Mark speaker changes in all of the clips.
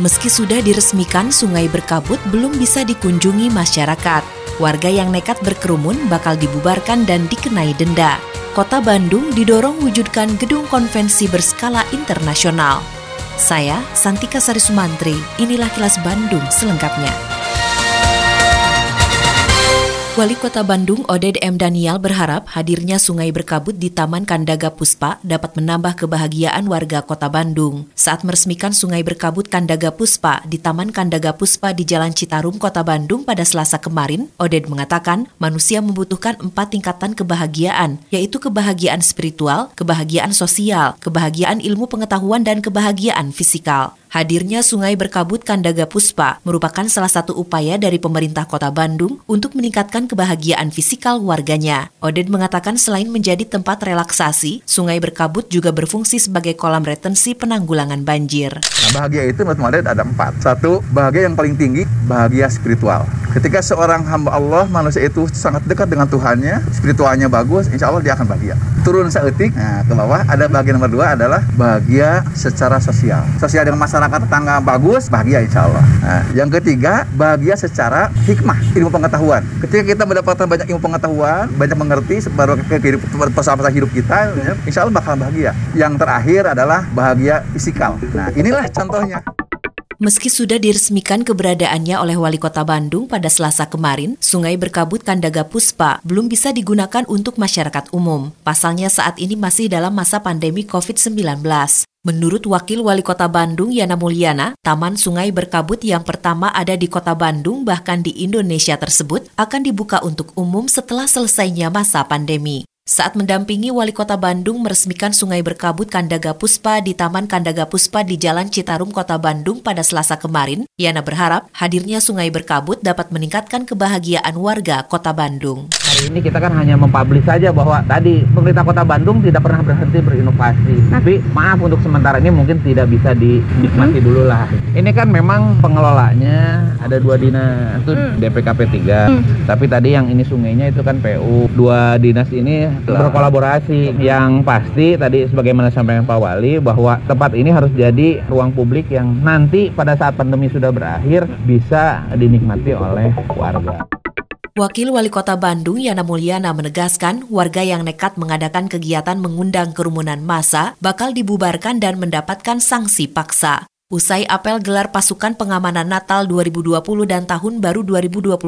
Speaker 1: Meski sudah diresmikan, sungai berkabut belum bisa dikunjungi masyarakat. Warga yang nekat berkerumun bakal dibubarkan dan dikenai denda. Kota Bandung didorong wujudkan gedung konvensi berskala internasional. Saya, Santika Sari Sumantri, inilah kilas Bandung selengkapnya. Wali Kota Bandung Oded M. Daniel berharap hadirnya sungai berkabut di Taman Kandaga Puspa dapat menambah kebahagiaan warga Kota Bandung. Saat meresmikan sungai berkabut Kandaga Puspa di Taman Kandaga Puspa di Jalan Citarum, Kota Bandung pada Selasa kemarin, Oded mengatakan manusia membutuhkan empat tingkatan kebahagiaan, yaitu kebahagiaan spiritual, kebahagiaan sosial, kebahagiaan ilmu pengetahuan, dan kebahagiaan fisikal. Hadirnya Sungai Berkabut Kandaga Puspa merupakan salah satu upaya dari pemerintah kota Bandung untuk meningkatkan kebahagiaan fisikal warganya. Oded mengatakan selain menjadi tempat relaksasi, Sungai Berkabut juga berfungsi sebagai kolam retensi penanggulangan banjir.
Speaker 2: Nah, bahagia itu menurut Oded ada empat. Satu, bahagia yang paling tinggi, bahagia spiritual. Ketika seorang hamba Allah, manusia itu sangat dekat dengan Tuhannya, spiritualnya bagus, insya Allah dia akan bahagia. Turun seetik, nah, ke bawah ada bagian nomor dua adalah bahagia secara sosial. Sosial dengan masyarakat masyarakat tetangga bagus, bahagia insya Allah. Nah, yang ketiga, bahagia secara hikmah, ilmu pengetahuan. Ketika kita mendapatkan banyak ilmu pengetahuan, banyak mengerti baru pesan hidup kita, ya, insya Allah bakal bahagia. Yang terakhir adalah bahagia fisikal. Nah, inilah contohnya.
Speaker 1: Meski sudah diresmikan keberadaannya oleh Wali Kota Bandung pada Selasa kemarin, Sungai Berkabut Kandaga Puspa belum bisa digunakan untuk masyarakat umum. Pasalnya saat ini masih dalam masa pandemi COVID-19. Menurut Wakil Wali Kota Bandung Yana Mulyana, Taman Sungai Berkabut yang pertama ada di Kota Bandung bahkan di Indonesia tersebut akan dibuka untuk umum setelah selesainya masa pandemi. Saat mendampingi Wali Kota Bandung meresmikan Sungai Berkabut Kandaga Puspa di Taman Kandaga Puspa di Jalan Citarum, Kota Bandung pada Selasa kemarin, Yana berharap hadirnya Sungai Berkabut dapat meningkatkan kebahagiaan warga Kota Bandung.
Speaker 3: Hari ini kita kan hanya mempublish saja bahwa tadi pemerintah Kota Bandung tidak pernah berhenti berinovasi. Tapi maaf untuk sementara ini mungkin tidak bisa dinikmati hmm. dulu lah. Ini kan memang pengelolanya ada dua dinas, itu hmm. DPKP 3. Hmm. Tapi tadi yang ini sungainya itu kan PU. Dua dinas ini berkolaborasi yang pasti tadi sebagaimana sampaikan Pak Wali bahwa tempat ini harus jadi ruang publik yang nanti pada saat pandemi sudah berakhir bisa dinikmati oleh warga.
Speaker 1: Wakil Wali Kota Bandung Yana Mulyana menegaskan warga yang nekat mengadakan kegiatan mengundang kerumunan massa bakal dibubarkan dan mendapatkan sanksi paksa. Usai apel gelar pasukan pengamanan Natal 2020 dan Tahun Baru 2021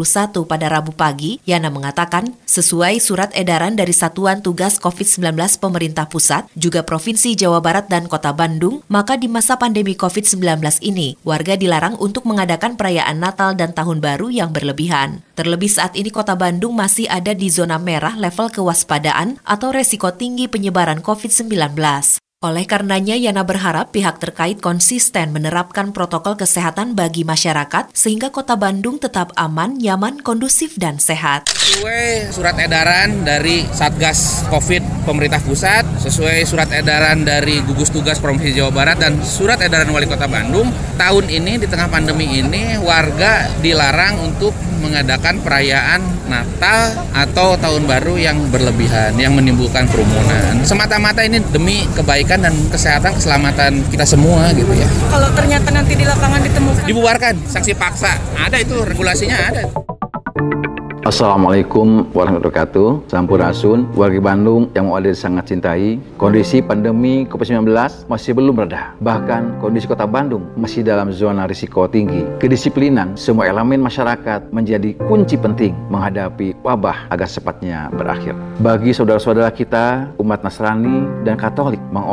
Speaker 1: pada Rabu pagi, Yana mengatakan, sesuai surat edaran dari Satuan Tugas COVID-19 Pemerintah Pusat, juga Provinsi Jawa Barat dan Kota Bandung, maka di masa pandemi COVID-19 ini, warga dilarang untuk mengadakan perayaan Natal dan Tahun Baru yang berlebihan. Terlebih saat ini Kota Bandung masih ada di zona merah level kewaspadaan atau resiko tinggi penyebaran COVID-19. Oleh karenanya, Yana berharap pihak terkait konsisten menerapkan protokol kesehatan bagi masyarakat sehingga kota Bandung tetap aman, nyaman, kondusif, dan sehat.
Speaker 4: Sesuai surat edaran dari Satgas COVID pemerintah pusat, sesuai surat edaran dari gugus tugas Provinsi Jawa Barat, dan surat edaran Wali Kota Bandung, tahun ini di tengah pandemi ini warga dilarang untuk mengadakan perayaan Natal atau Tahun Baru yang berlebihan, yang menimbulkan kerumunan. Semata-mata ini demi kebaikan dan kesehatan, keselamatan kita semua gitu ya.
Speaker 5: Kalau ternyata nanti di lapangan ditemukan
Speaker 4: dibubarkan, sanksi paksa. Ada itu regulasinya ada.
Speaker 6: Assalamualaikum warahmatullahi wabarakatuh. Sampurasun, warga Bandung yang mau ada sangat cintai. Kondisi pandemi COVID-19 masih belum reda. Bahkan kondisi kota Bandung masih dalam zona risiko tinggi. Kedisiplinan semua elemen masyarakat menjadi kunci penting menghadapi wabah agar cepatnya berakhir. Bagi saudara-saudara kita, umat Nasrani dan Katolik Mang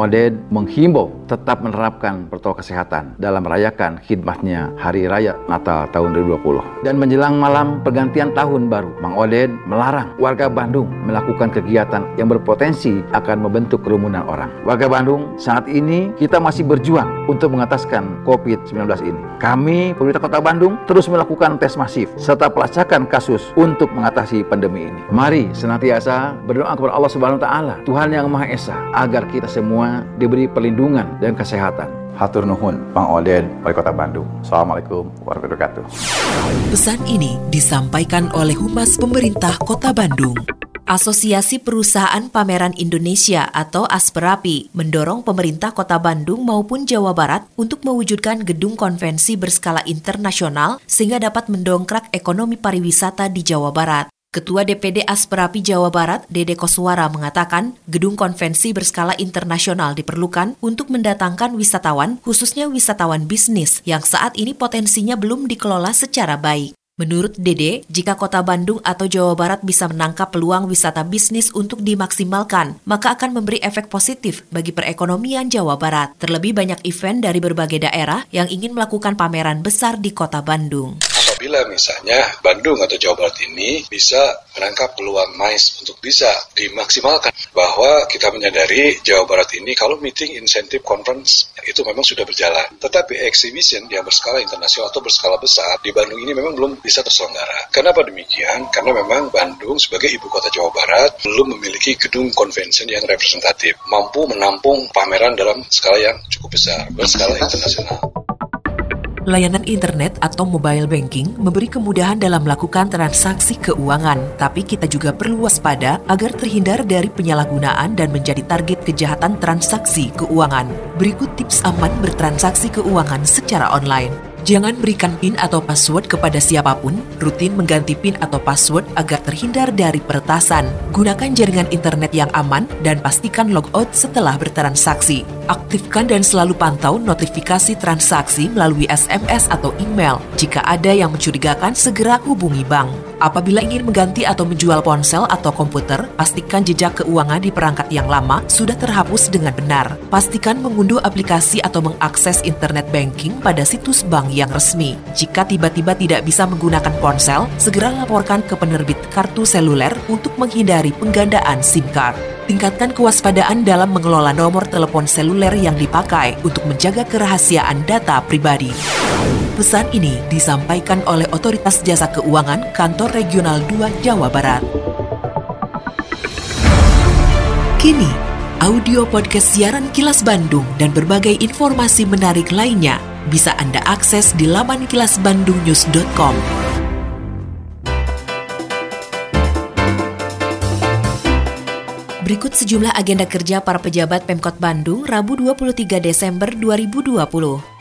Speaker 6: menghimbau tetap menerapkan protokol kesehatan dalam merayakan khidmatnya Hari Raya Natal tahun 2020 Dan menjelang malam pergantian tahun baru baru, Mang Oded melarang warga Bandung melakukan kegiatan yang berpotensi akan membentuk kerumunan orang. Warga Bandung, saat ini kita masih berjuang untuk mengataskan COVID-19 ini. Kami, pemerintah kota Bandung, terus melakukan tes masif serta pelacakan kasus untuk mengatasi pandemi ini. Mari senantiasa berdoa kepada Allah Subhanahu taala, Tuhan yang Maha Esa, agar kita semua diberi perlindungan dan kesehatan. Hatur nuhun, Bang Oden, Wali Kota Bandung. Assalamualaikum warahmatullahi wabarakatuh.
Speaker 1: Pesan ini disampaikan oleh Humas Pemerintah Kota Bandung. Asosiasi Perusahaan Pameran Indonesia atau Asperapi mendorong pemerintah Kota Bandung maupun Jawa Barat untuk mewujudkan gedung konvensi berskala internasional sehingga dapat mendongkrak ekonomi pariwisata di Jawa Barat. Ketua DPD Asperapi Jawa Barat, Dede Koswara, mengatakan gedung konvensi berskala internasional diperlukan untuk mendatangkan wisatawan, khususnya wisatawan bisnis yang saat ini potensinya belum dikelola secara baik. Menurut Dede, jika kota Bandung atau Jawa Barat bisa menangkap peluang wisata bisnis untuk dimaksimalkan, maka akan memberi efek positif bagi perekonomian Jawa Barat. Terlebih banyak event dari berbagai daerah yang ingin melakukan pameran besar di kota Bandung
Speaker 7: apabila misalnya Bandung atau Jawa Barat ini bisa menangkap peluang mais untuk bisa dimaksimalkan bahwa kita menyadari Jawa Barat ini kalau meeting insentif conference itu memang sudah berjalan. Tetapi exhibition yang berskala internasional atau berskala besar di Bandung ini memang belum bisa terselenggara. Kenapa demikian? karena memang Bandung sebagai ibu kota Jawa Barat belum memiliki gedung convention yang representatif mampu menampung pameran dalam skala yang cukup besar berskala internasional
Speaker 1: Layanan internet atau mobile banking memberi kemudahan dalam melakukan transaksi keuangan, tapi kita juga perlu waspada agar terhindar dari penyalahgunaan dan menjadi target kejahatan transaksi keuangan. Berikut tips aman bertransaksi keuangan secara online. Jangan berikan PIN atau password kepada siapa pun, rutin mengganti PIN atau password agar terhindar dari peretasan. Gunakan jaringan internet yang aman dan pastikan logout setelah bertransaksi. Aktifkan dan selalu pantau notifikasi transaksi melalui SMS atau email. Jika ada yang mencurigakan, segera hubungi bank. Apabila ingin mengganti atau menjual ponsel atau komputer, pastikan jejak keuangan di perangkat yang lama sudah terhapus dengan benar. Pastikan mengunduh aplikasi atau mengakses internet banking pada situs bank yang resmi. Jika tiba-tiba tidak bisa menggunakan ponsel, segera laporkan ke penerbit kartu seluler untuk menghindari penggandaan SIM card. Tingkatkan kewaspadaan dalam mengelola nomor telepon seluler yang dipakai untuk menjaga kerahasiaan data pribadi. Pesan ini disampaikan oleh Otoritas Jasa Keuangan Kantor Regional 2 Jawa Barat. Kini, audio podcast siaran Kilas Bandung dan berbagai informasi menarik lainnya bisa Anda akses di laman kilasbandungnews.com. Berikut sejumlah agenda kerja para pejabat Pemkot Bandung Rabu 23 Desember 2020.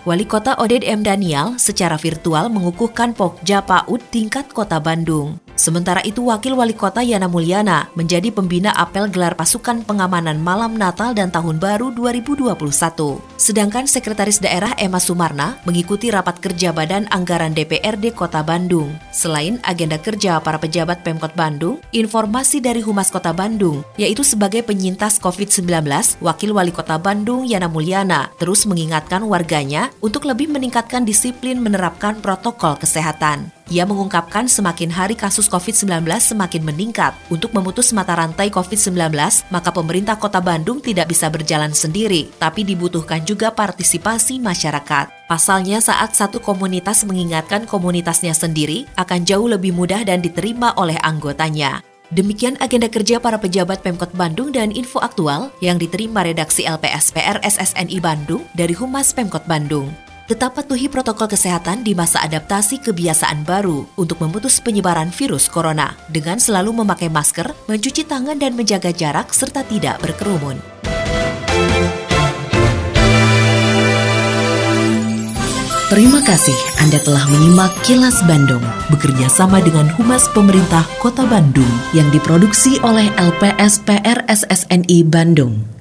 Speaker 1: Wali Kota Oded M. Daniel secara virtual mengukuhkan Pokja PAUD tingkat Kota Bandung. Sementara itu, Wakil Wali Kota Yana Mulyana menjadi pembina apel gelar pasukan pengamanan malam Natal dan Tahun Baru 2021. Sedangkan Sekretaris Daerah Emma Sumarna mengikuti rapat kerja Badan Anggaran DPRD Kota Bandung. Selain agenda kerja para pejabat Pemkot Bandung, informasi dari Humas Kota Bandung, yaitu sebagai penyintas COVID-19, Wakil Wali Kota Bandung Yana Mulyana terus mengingatkan warganya untuk lebih meningkatkan disiplin menerapkan protokol kesehatan. Ia mengungkapkan semakin hari kasus COVID-19 semakin meningkat. Untuk memutus mata rantai COVID-19, maka pemerintah kota Bandung tidak bisa berjalan sendiri, tapi dibutuhkan juga partisipasi masyarakat. Pasalnya saat satu komunitas mengingatkan komunitasnya sendiri, akan jauh lebih mudah dan diterima oleh anggotanya. Demikian agenda kerja para pejabat Pemkot Bandung dan info aktual yang diterima redaksi LPSPR SSNI Bandung dari Humas Pemkot Bandung. Tetap patuhi protokol kesehatan di masa adaptasi kebiasaan baru untuk memutus penyebaran virus corona dengan selalu memakai masker, mencuci tangan dan menjaga jarak serta tidak berkerumun. Terima kasih Anda telah menyimak Kilas Bandung bekerja sama dengan Humas Pemerintah Kota Bandung yang diproduksi oleh LPSPR SSNI Bandung.